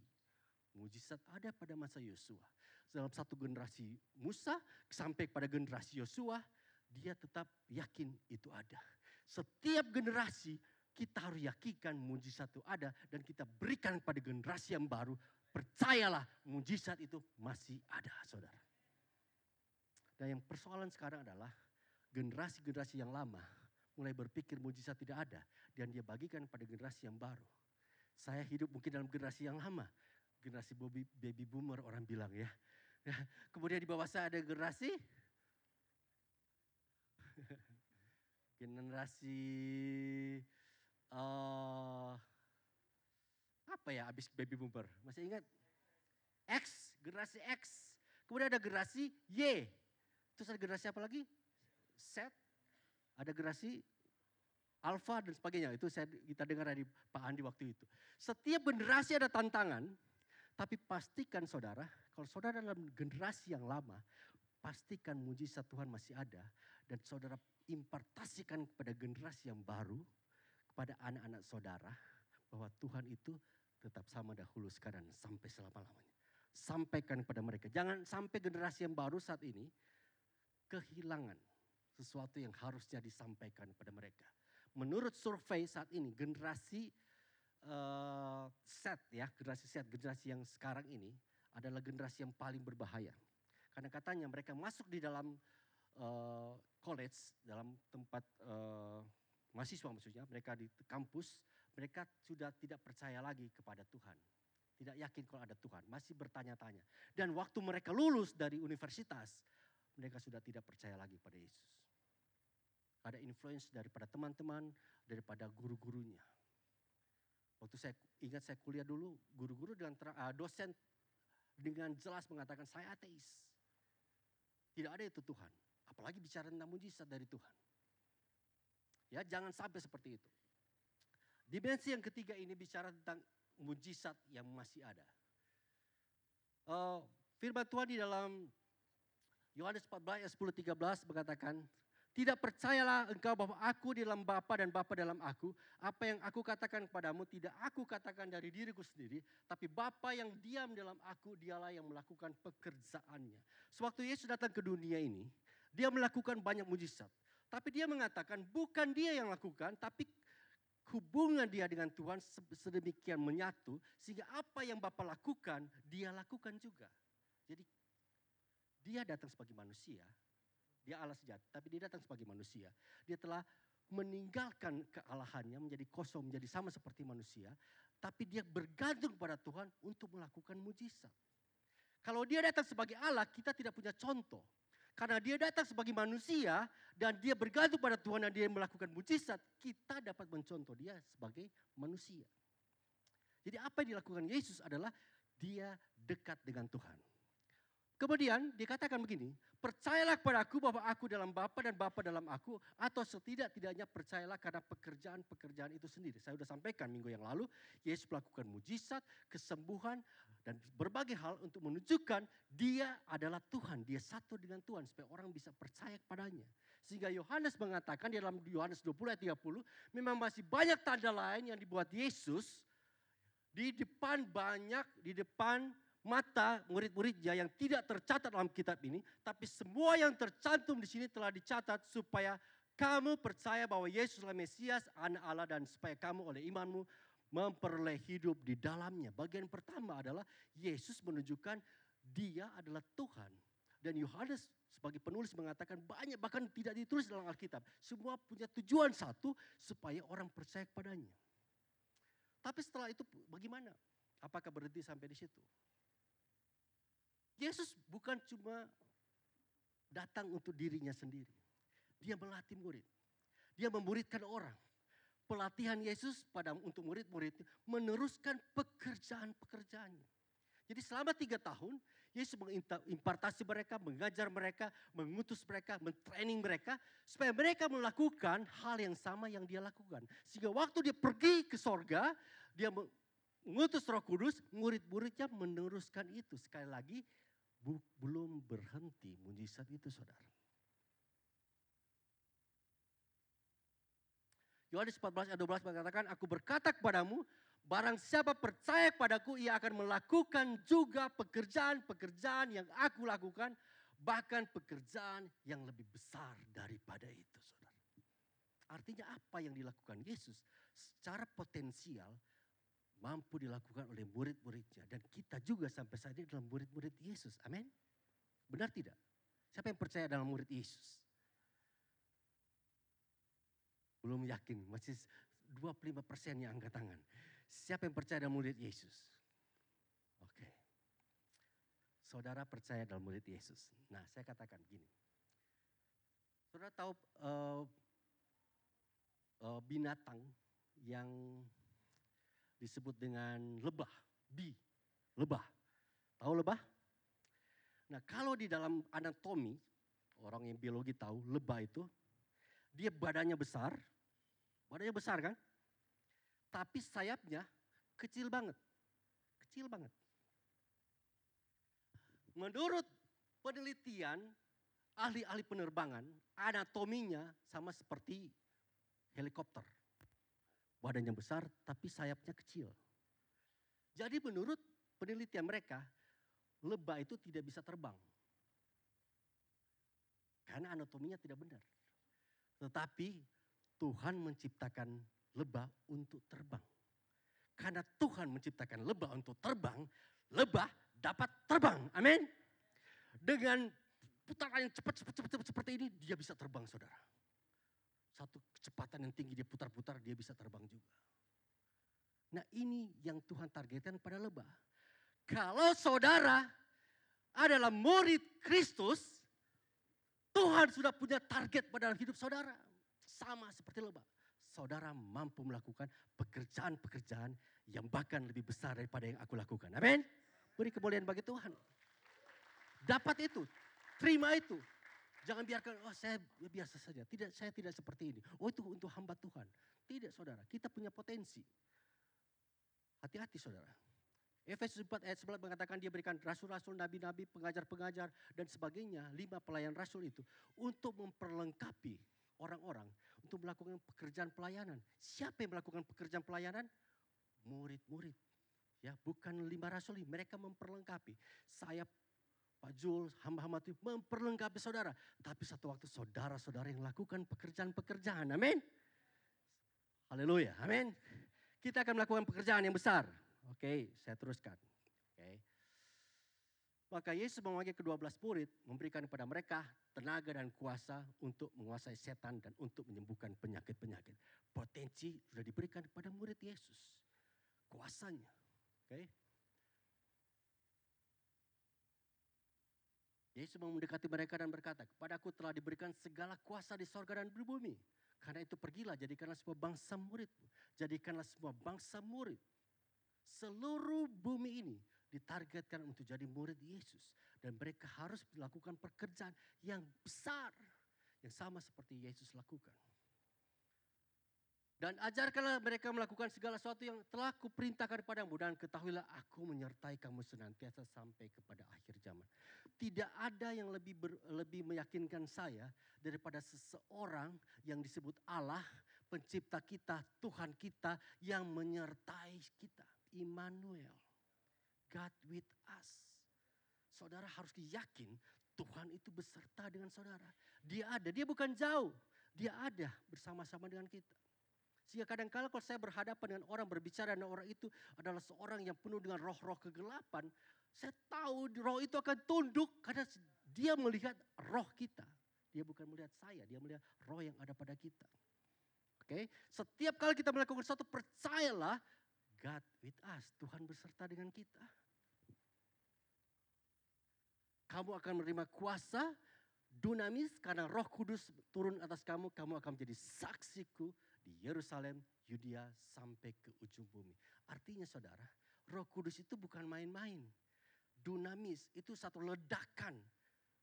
Mujizat ada pada masa Yosua. Dalam satu generasi Musa sampai pada generasi Yosua, dia tetap yakin itu ada. Setiap generasi kita harus yakinkan mujizat itu ada dan kita berikan pada generasi yang baru. Percayalah mujizat itu masih ada saudara. Dan yang persoalan sekarang adalah generasi-generasi yang lama mulai berpikir mujizat tidak ada dan dia bagikan pada generasi yang baru. Saya hidup mungkin dalam generasi yang lama, generasi baby, boomer orang bilang ya. Kemudian di bawah saya ada generasi generasi uh, apa ya habis baby boomer? Masih ingat? X, generasi X. Kemudian ada generasi Y. Terus ada generasi apa lagi? Z, ada generasi alfa dan sebagainya. Itu saya, kita dengar dari Pak Andi waktu itu. Setiap generasi ada tantangan, tapi pastikan saudara, kalau saudara dalam generasi yang lama, pastikan mujizat Tuhan masih ada dan saudara impartasikan kepada generasi yang baru, kepada anak-anak saudara, bahwa Tuhan itu tetap sama dahulu sekarang sampai selama-lamanya. Sampaikan kepada mereka. Jangan sampai generasi yang baru saat ini kehilangan sesuatu yang harusnya disampaikan kepada mereka. Menurut survei saat ini generasi uh, set ya, generasi set, generasi yang sekarang ini adalah generasi yang paling berbahaya. Karena katanya mereka masuk di dalam uh, college, dalam tempat uh, mahasiswa maksudnya, mereka di kampus, mereka sudah tidak percaya lagi kepada Tuhan. Tidak yakin kalau ada Tuhan, masih bertanya-tanya. Dan waktu mereka lulus dari universitas, mereka sudah tidak percaya lagi pada Yesus. Ada influence daripada teman-teman, daripada guru-gurunya. Waktu saya ingat saya kuliah dulu, guru-guru dengan uh, dosen dengan jelas mengatakan saya ateis. Tidak ada itu Tuhan. Apalagi bicara tentang mujizat dari Tuhan. Ya, jangan sampai seperti itu. Dimensi yang ketiga ini bicara tentang mujizat yang masih ada. Uh, firman Tuhan di dalam Yohanes 14 ayat 10 13 mengatakan, tidak percayalah engkau bahwa aku di dalam Bapa dan Bapa dalam aku. Apa yang aku katakan kepadamu tidak aku katakan dari diriku sendiri. Tapi Bapa yang diam dalam aku dialah yang melakukan pekerjaannya. Sewaktu Yesus datang ke dunia ini, dia melakukan banyak mujizat. Tapi dia mengatakan bukan dia yang lakukan, tapi hubungan dia dengan Tuhan sedemikian menyatu. Sehingga apa yang Bapa lakukan, dia lakukan juga. Jadi dia datang sebagai manusia, dia Allah sejati, tapi dia datang sebagai manusia. Dia telah meninggalkan kealahannya menjadi kosong, menjadi sama seperti manusia. Tapi dia bergantung pada Tuhan untuk melakukan mujizat. Kalau dia datang sebagai Allah, kita tidak punya contoh. Karena dia datang sebagai manusia dan dia bergantung pada Tuhan dan dia melakukan mujizat, kita dapat mencontoh dia sebagai manusia. Jadi apa yang dilakukan Yesus adalah dia dekat dengan Tuhan. Kemudian dikatakan begini, percayalah kepada aku bahwa aku dalam Bapa dan Bapa dalam aku, atau setidak-tidaknya percayalah karena pekerjaan-pekerjaan itu sendiri. Saya sudah sampaikan minggu yang lalu, Yesus melakukan mujizat, kesembuhan, dan berbagai hal untuk menunjukkan dia adalah Tuhan, dia satu dengan Tuhan, supaya orang bisa percaya kepadanya. Sehingga Yohanes mengatakan di dalam Yohanes 20 ayat 30, memang masih banyak tanda lain yang dibuat Yesus, di depan banyak, di depan mata murid-muridnya yang tidak tercatat dalam kitab ini, tapi semua yang tercantum di sini telah dicatat supaya kamu percaya bahwa Yesus adalah Mesias, anak Allah dan supaya kamu oleh imanmu memperoleh hidup di dalamnya. Bagian pertama adalah Yesus menunjukkan dia adalah Tuhan. Dan Yohanes sebagai penulis mengatakan banyak bahkan tidak ditulis dalam Alkitab. Semua punya tujuan satu supaya orang percaya kepadanya. Tapi setelah itu bagaimana? Apakah berhenti sampai di situ? Yesus bukan cuma datang untuk dirinya sendiri. Dia melatih murid. Dia memuridkan orang. Pelatihan Yesus pada untuk murid-murid meneruskan pekerjaan-pekerjaannya. Jadi selama tiga tahun, Yesus mengimpartasi mereka, mengajar mereka, mengutus mereka, mentraining mereka, supaya mereka melakukan hal yang sama yang dia lakukan. Sehingga waktu dia pergi ke sorga, dia mengutus roh kudus, murid-muridnya meneruskan itu. Sekali lagi, bu, belum berhenti mujizat itu saudara. Yohanes 14 ayat 12 mengatakan, Aku berkata kepadamu, barang siapa percaya kepadaku, ia akan melakukan juga pekerjaan-pekerjaan yang aku lakukan, bahkan pekerjaan yang lebih besar daripada itu, saudara. Artinya apa yang dilakukan Yesus secara potensial mampu dilakukan oleh murid-muridnya. Dan kita juga sampai saat ini dalam murid-murid Yesus. Amin. Benar tidak? Siapa yang percaya dalam murid Yesus? Belum yakin, masih 25 persen yang angkat tangan. Siapa yang percaya dalam murid Yesus? Oke. Saudara percaya dalam murid Yesus. Nah saya katakan gini. Saudara tahu uh, uh, binatang yang disebut dengan lebah, bi, lebah. Tahu lebah? Nah kalau di dalam anatomi, orang yang biologi tahu lebah itu, dia badannya besar, badannya besar kan? Tapi sayapnya kecil banget, kecil banget. Menurut penelitian ahli-ahli penerbangan, anatominya sama seperti helikopter badannya besar tapi sayapnya kecil. Jadi menurut penelitian mereka, lebah itu tidak bisa terbang. Karena anatominya tidak benar. Tetapi Tuhan menciptakan lebah untuk terbang. Karena Tuhan menciptakan lebah untuk terbang, lebah dapat terbang. Amin. Dengan putaran yang cepat, cepat, cepat, cepat seperti ini, dia bisa terbang saudara satu kecepatan yang tinggi dia putar-putar dia bisa terbang juga. Nah ini yang Tuhan targetkan pada lebah. Kalau saudara adalah murid Kristus, Tuhan sudah punya target pada dalam hidup saudara. Sama seperti lebah. Saudara mampu melakukan pekerjaan-pekerjaan yang bahkan lebih besar daripada yang aku lakukan. Amin. Beri kemuliaan bagi Tuhan. Dapat itu. Terima itu. Jangan biarkan, oh saya biasa saja. Tidak, saya tidak seperti ini. Oh itu untuk hamba Tuhan. Tidak saudara, kita punya potensi. Hati-hati saudara. Efesus 4 ayat 11 mengatakan dia berikan rasul-rasul, nabi-nabi, pengajar-pengajar dan sebagainya. Lima pelayan rasul itu untuk memperlengkapi orang-orang untuk melakukan pekerjaan pelayanan. Siapa yang melakukan pekerjaan pelayanan? Murid-murid. Ya, bukan lima rasul, mereka memperlengkapi. Saya Pak Jul, hamba-hamba itu memperlengkapi saudara. Tapi satu waktu saudara-saudara yang lakukan pekerjaan-pekerjaan. Amin. Haleluya. Amin. Kita akan melakukan pekerjaan yang besar. Oke, saya teruskan. Oke. Maka Yesus memanggil kedua belas murid, memberikan kepada mereka tenaga dan kuasa untuk menguasai setan dan untuk menyembuhkan penyakit-penyakit. Potensi sudah diberikan kepada murid Yesus. Kuasanya. Oke. Yesus mendekati mereka dan berkata, kepadaku telah diberikan segala kuasa di sorga dan di bumi. Karena itu pergilah, jadikanlah semua bangsa murid. Jadikanlah semua bangsa murid. Seluruh bumi ini ditargetkan untuk jadi murid Yesus. Dan mereka harus melakukan pekerjaan yang besar. Yang sama seperti Yesus lakukan. Dan ajarkanlah mereka melakukan segala sesuatu yang telah kuperintahkan kepadamu. Dan ketahuilah aku menyertai kamu senantiasa sampai kepada akhir zaman. Tidak ada yang lebih ber, lebih meyakinkan saya daripada seseorang yang disebut Allah, pencipta kita, Tuhan kita yang menyertai kita. Immanuel. God with us. Saudara harus yakin Tuhan itu beserta dengan saudara. Dia ada, dia bukan jauh. Dia ada bersama-sama dengan kita. Sehingga kadang-kala kalau saya berhadapan dengan orang berbicara dengan orang itu adalah seorang yang penuh dengan roh-roh kegelapan. Saya tahu roh itu akan tunduk karena dia melihat roh kita. Dia bukan melihat saya, dia melihat roh yang ada pada kita. Oke, okay? setiap kali kita melakukan sesuatu percayalah God with us, Tuhan beserta dengan kita. Kamu akan menerima kuasa dunamis karena Roh Kudus turun atas kamu, kamu akan menjadi saksiku di Yerusalem, Yudea sampai ke ujung bumi. Artinya saudara, Roh Kudus itu bukan main-main. Dunamis itu satu ledakan.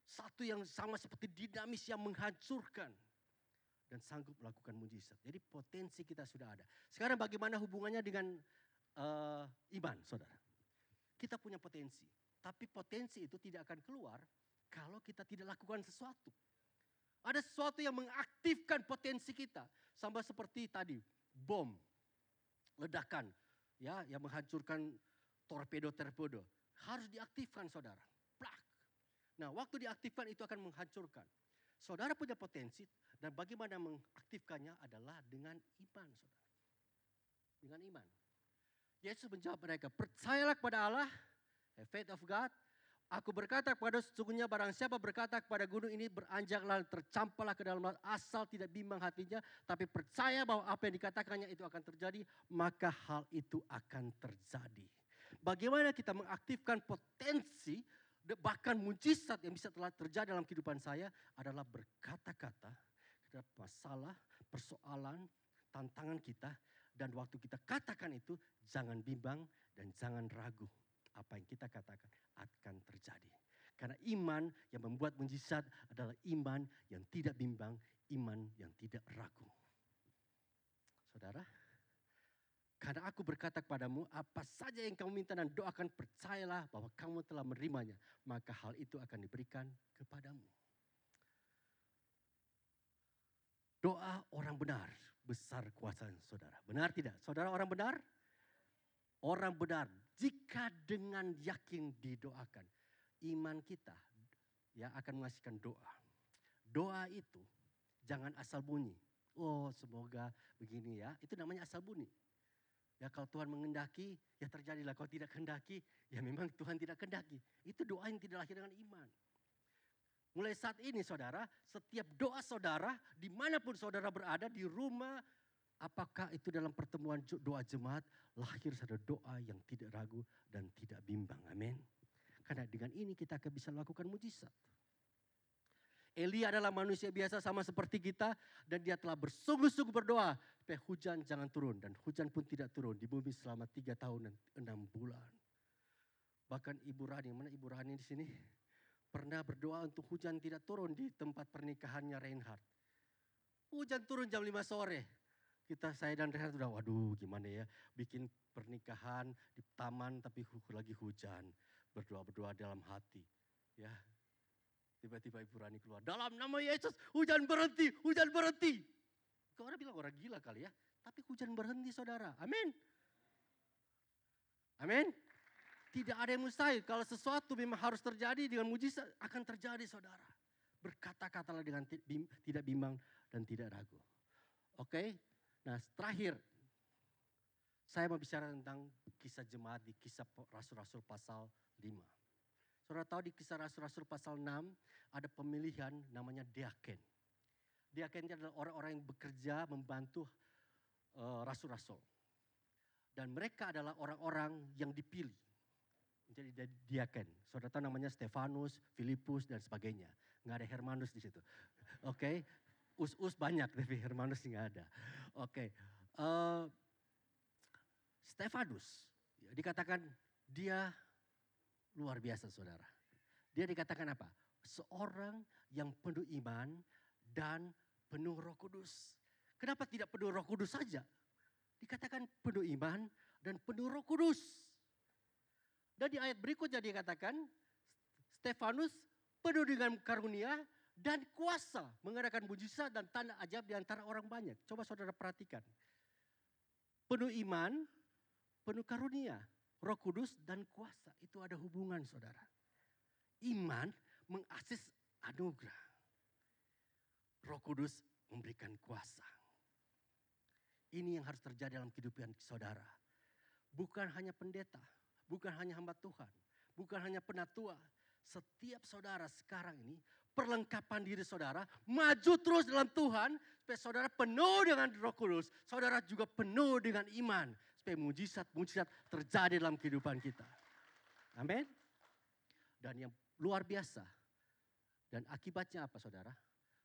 Satu yang sama seperti dinamis yang menghancurkan. Dan sanggup melakukan mujizat. Jadi potensi kita sudah ada. Sekarang bagaimana hubungannya dengan uh, iman saudara. Kita punya potensi. Tapi potensi itu tidak akan keluar kalau kita tidak lakukan sesuatu. Ada sesuatu yang mengaktifkan potensi kita. Sama seperti tadi, bom, ledakan, ya, yang menghancurkan torpedo-torpedo. Harus diaktifkan saudara. Plak. Nah waktu diaktifkan itu akan menghancurkan. Saudara punya potensi dan bagaimana mengaktifkannya adalah dengan iman saudara. Dengan iman. Yesus menjawab mereka, percayalah kepada Allah, faith of God, Aku berkata kepada sesungguhnya barang siapa berkata kepada gunung ini beranjaklah tercampaklah ke dalam laut asal tidak bimbang hatinya tapi percaya bahwa apa yang dikatakannya itu akan terjadi maka hal itu akan terjadi. Bagaimana kita mengaktifkan potensi bahkan mujizat yang bisa telah terjadi dalam kehidupan saya adalah berkata-kata terhadap masalah, persoalan, tantangan kita dan waktu kita katakan itu jangan bimbang dan jangan ragu apa yang kita katakan akan terjadi. Karena iman yang membuat mujizat adalah iman yang tidak bimbang, iman yang tidak ragu. Saudara, karena aku berkata kepadamu, apa saja yang kamu minta dan doakan, percayalah bahwa kamu telah menerimanya. Maka hal itu akan diberikan kepadamu. Doa orang benar, besar kuasa saudara. Benar tidak? Saudara orang benar? Orang benar jika dengan yakin didoakan, iman kita ya akan menghasilkan doa. Doa itu jangan asal bunyi. Oh semoga begini ya, itu namanya asal bunyi. Ya kalau Tuhan mengendaki, ya terjadilah. Kalau tidak kendaki, ya memang Tuhan tidak kendaki. Itu doa yang tidak lahir dengan iman. Mulai saat ini saudara, setiap doa saudara, di mana pun saudara berada, di rumah, Apakah itu dalam pertemuan doa jemaat lahir satu doa yang tidak ragu dan tidak bimbang. Amin. Karena dengan ini kita akan bisa melakukan mujizat. Elia adalah manusia biasa sama seperti kita dan dia telah bersungguh-sungguh berdoa supaya hujan jangan turun dan hujan pun tidak turun di bumi selama tiga tahun dan enam bulan. Bahkan Ibu Rani, mana Ibu Rani di sini? pernah berdoa untuk hujan tidak turun di tempat pernikahannya Reinhard. Hujan turun jam 5 sore. Kita saya dan Reinhard sudah waduh gimana ya bikin pernikahan di taman tapi lagi hujan. Berdoa-berdoa dalam hati. Ya. Tiba-tiba Ibu Rani keluar, dalam nama Yesus hujan berhenti, hujan berhenti. Kau orang bilang orang gila kali ya, tapi hujan berhenti saudara. Amin. Amin. Tidak ada yang mustahil. Kalau sesuatu memang harus terjadi dengan mujizat akan terjadi saudara. Berkata-katalah dengan tidak bimbang dan tidak ragu. Oke. Nah terakhir. Saya mau bicara tentang kisah jemaat di kisah Rasul-Rasul pasal 5. Saudara tahu di kisah Rasul-Rasul pasal 6 ada pemilihan namanya diaken. Diaken itu adalah orang-orang yang bekerja membantu uh, rasul-rasul. Dan mereka adalah orang-orang yang dipilih menjadi diaken. Saudara tahu namanya Stefanus, Filipus dan sebagainya. Nggak ada Hermanus di situ. Oke, okay. us-us banyak tapi Hermanus nggak ada. Oke, okay. uh, eh, Stefanus ya, dikatakan dia luar biasa saudara. Dia dikatakan apa? Seorang yang penuh iman dan penuh roh kudus. Kenapa tidak penuh roh kudus saja? Dikatakan penuh iman dan penuh roh kudus. Dan di ayat berikutnya dikatakan, Stefanus penuh dengan karunia dan kuasa mengadakan mujizat dan tanda ajaib di antara orang banyak. Coba saudara perhatikan. Penuh iman, penuh karunia, roh kudus dan kuasa. Itu ada hubungan saudara. Iman mengakses anugerah. Roh kudus memberikan kuasa. Ini yang harus terjadi dalam kehidupan saudara. Bukan hanya pendeta, bukan hanya hamba Tuhan, bukan hanya penatua. Setiap saudara sekarang ini perlengkapan diri saudara maju terus dalam Tuhan supaya saudara penuh dengan Roh Kudus, saudara juga penuh dengan iman supaya mujizat-mujizat terjadi dalam kehidupan kita. Amin. Dan yang luar biasa dan akibatnya apa saudara?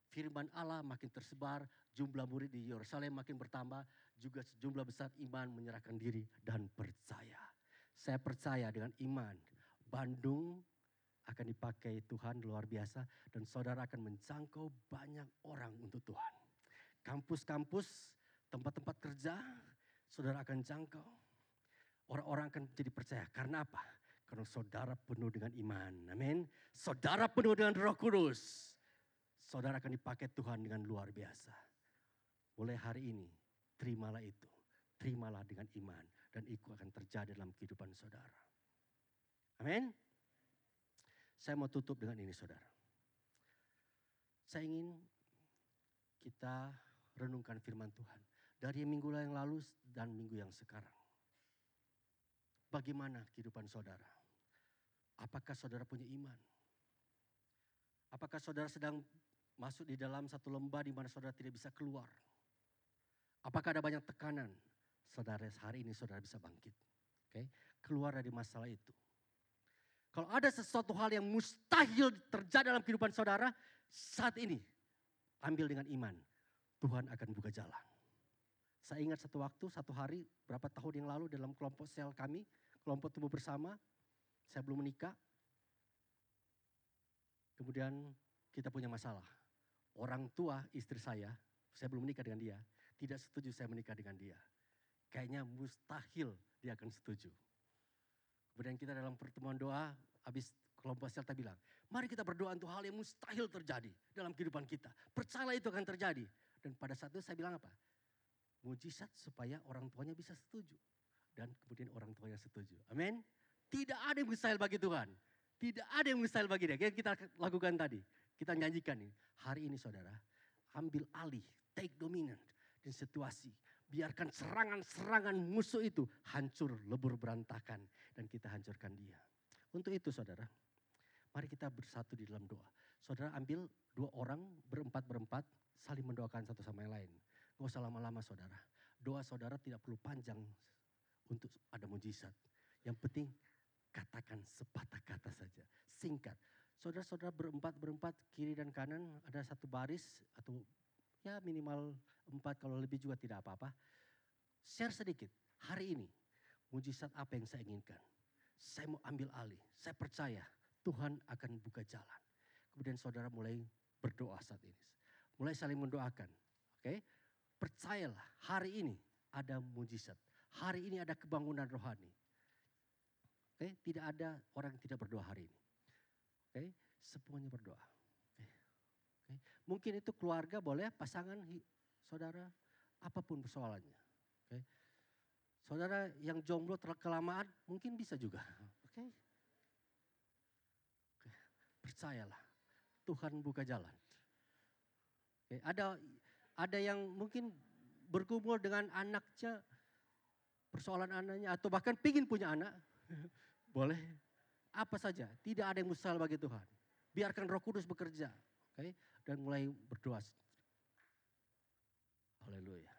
Firman Allah makin tersebar, jumlah murid di Yerusalem makin bertambah, juga sejumlah besar iman menyerahkan diri dan percaya. Saya percaya dengan iman, Bandung akan dipakai Tuhan luar biasa dan saudara akan menjangkau banyak orang untuk Tuhan. Kampus-kampus, tempat-tempat kerja, saudara akan jangkau. Orang-orang akan jadi percaya. Karena apa? Karena saudara penuh dengan iman. Amin. Saudara penuh dengan roh kudus. Saudara akan dipakai Tuhan dengan luar biasa. Mulai hari ini, terimalah itu. Terimalah dengan iman dan itu akan terjadi dalam kehidupan saudara. Amin. Saya mau tutup dengan ini saudara. Saya ingin kita renungkan firman Tuhan. Dari minggu yang lalu dan minggu yang sekarang. Bagaimana kehidupan saudara? Apakah saudara punya iman? Apakah saudara sedang masuk di dalam satu lembah di mana saudara tidak bisa keluar? Apakah ada banyak tekanan? saudara hari ini saudara bisa bangkit. Oke, keluar dari masalah itu. Kalau ada sesuatu hal yang mustahil terjadi dalam kehidupan saudara, saat ini ambil dengan iman. Tuhan akan buka jalan. Saya ingat satu waktu, satu hari, berapa tahun yang lalu dalam kelompok sel kami, kelompok tubuh bersama, saya belum menikah. Kemudian kita punya masalah. Orang tua istri saya, saya belum menikah dengan dia, tidak setuju saya menikah dengan dia kayaknya mustahil dia akan setuju. Kemudian kita dalam pertemuan doa, habis kelompok Selta bilang, mari kita berdoa untuk hal yang mustahil terjadi dalam kehidupan kita. Percayalah itu akan terjadi. Dan pada saat itu saya bilang apa? Mujizat supaya orang tuanya bisa setuju. Dan kemudian orang tuanya setuju. Amin. Tidak ada yang mustahil bagi Tuhan. Tidak ada yang mustahil bagi dia. Kita lakukan tadi. Kita nyanyikan nih. Hari ini saudara, ambil alih, take dominant di situasi biarkan serangan-serangan musuh itu hancur, lebur berantakan. Dan kita hancurkan dia. Untuk itu saudara, mari kita bersatu di dalam doa. Saudara ambil dua orang berempat-berempat saling mendoakan satu sama yang lain. Gak usah lama-lama saudara. Doa saudara tidak perlu panjang untuk ada mujizat. Yang penting katakan sepatah kata saja. Singkat. Saudara-saudara berempat-berempat kiri dan kanan ada satu baris atau ya minimal empat kalau lebih juga tidak apa-apa. Share sedikit, hari ini mujizat apa yang saya inginkan. Saya mau ambil alih, saya percaya Tuhan akan buka jalan. Kemudian saudara mulai berdoa saat ini. Mulai saling mendoakan. Oke. Percayalah hari ini ada mujizat. Hari ini ada kebangunan rohani. Oke, tidak ada orang yang tidak berdoa hari ini. Oke, semuanya berdoa. Oke. Oke. Mungkin itu keluarga boleh, pasangan saudara, apa pun persoalannya. Oke. Saudara yang jomblo kelamaan mungkin bisa juga. Oke. Oke. Percayalah, Tuhan buka jalan. Oke. Ada ada yang mungkin bergumul dengan anaknya, persoalan anaknya, atau bahkan pingin punya anak. Boleh. Apa saja, tidak ada yang mustahil bagi Tuhan. Biarkan roh kudus bekerja. Oke, dan mulai berdoa. Haleluya.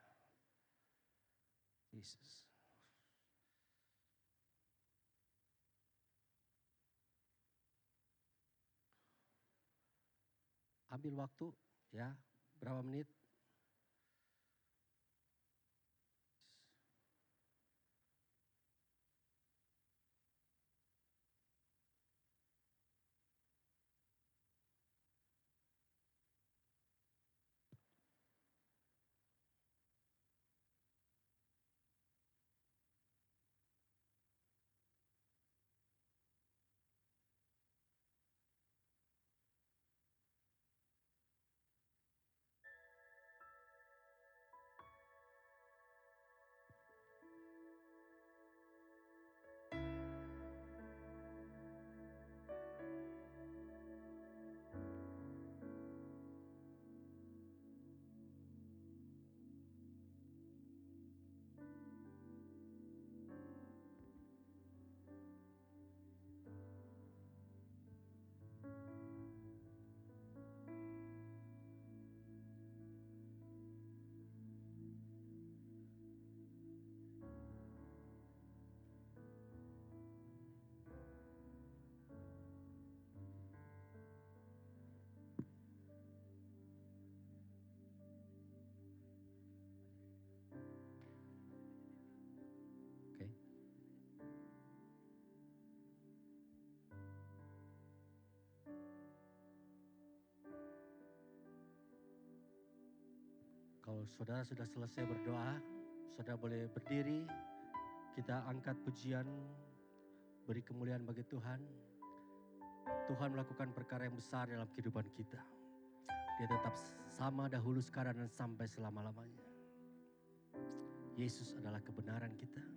Yesus. Ambil waktu ya, berapa menit Kalau saudara sudah selesai berdoa, saudara boleh berdiri. Kita angkat pujian, beri kemuliaan bagi Tuhan. Tuhan melakukan perkara yang besar dalam kehidupan kita. Dia tetap sama dahulu, sekarang, dan sampai selama-lamanya. Yesus adalah kebenaran kita.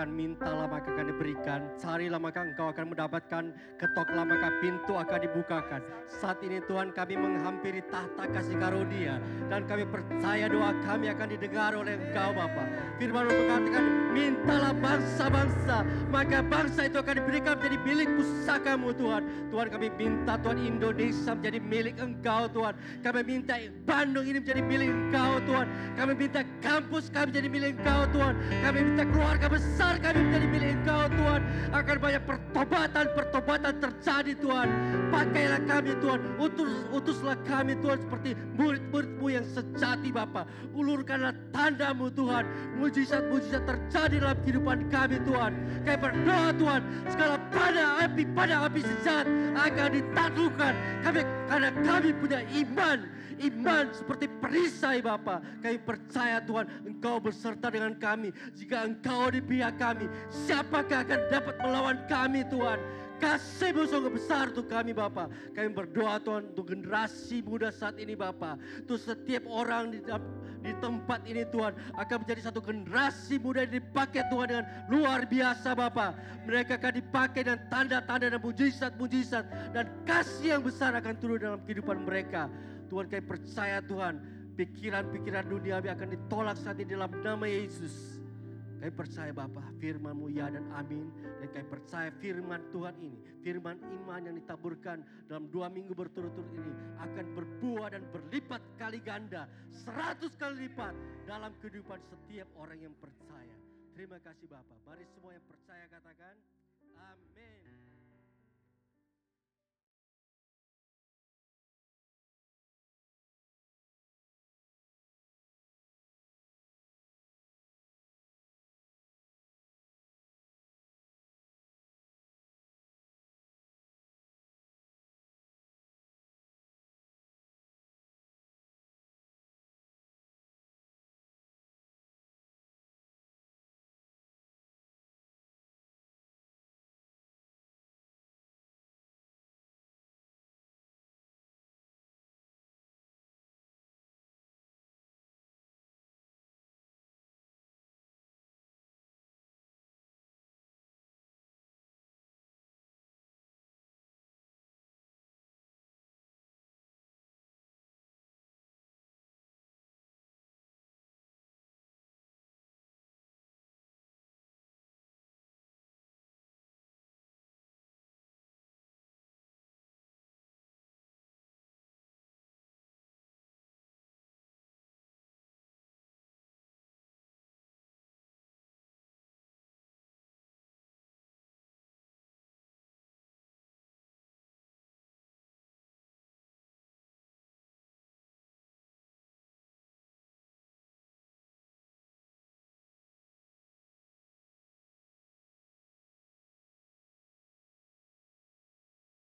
Mengatakan mintalah maka akan diberikan, carilah maka engkau akan mendapatkan, ketoklah maka pintu akan dibukakan. Saat ini Tuhan kami menghampiri tahta kasih karunia dan kami percaya doa kami akan didengar oleh engkau Bapa. Firmanmu mengatakan mintalah bangsa-bangsa, maka bangsa itu akan diberikan menjadi milik pusakamu Tuhan. Tuhan kami minta Tuhan Indonesia menjadi milik engkau Tuhan. Kami minta Bandung ini menjadi milik engkau Tuhan. Kami minta kampus kami menjadi milik engkau Tuhan. Kami minta keluarga besar kami menjadi milik engkau Tuhan. Akan banyak pertobatan-pertobatan terjadi Tuhan. Pakailah kami Tuhan. Utus, utuslah kami Tuhan seperti murid-muridmu yang sejati Bapa. Ulurkanlah tandamu Tuhan. Mujizat-mujizat terjadi dalam kehidupan kami Tuhan. Kami berdoa Tuhan. Segala pada api, pada api sejat akan ditaklukkan. Kami, karena kami punya iman iman seperti perisai Bapa. Kami percaya Tuhan Engkau beserta dengan kami. Jika Engkau di pihak kami, siapakah akan dapat melawan kami Tuhan? Kasih-Mu sungguh besar untuk kami Bapa. Kami berdoa Tuhan untuk generasi muda saat ini Bapa. Untuk setiap orang di, di tempat ini Tuhan akan menjadi satu generasi muda yang dipakai Tuhan dengan luar biasa Bapa. Mereka akan dipakai dengan tanda-tanda dan mujizat-mujizat dan kasih yang besar akan turun dalam kehidupan mereka. Tuhan kami percaya Tuhan pikiran-pikiran dunia akan ditolak saat ini dalam nama Yesus. Kami percaya Bapa firman-Mu ya dan amin. Dan kami percaya firman Tuhan ini, firman iman yang ditaburkan dalam dua minggu berturut-turut ini akan berbuah dan berlipat kali ganda, seratus kali lipat dalam kehidupan setiap orang yang percaya. Terima kasih Bapak. Mari semua yang percaya katakan, amin.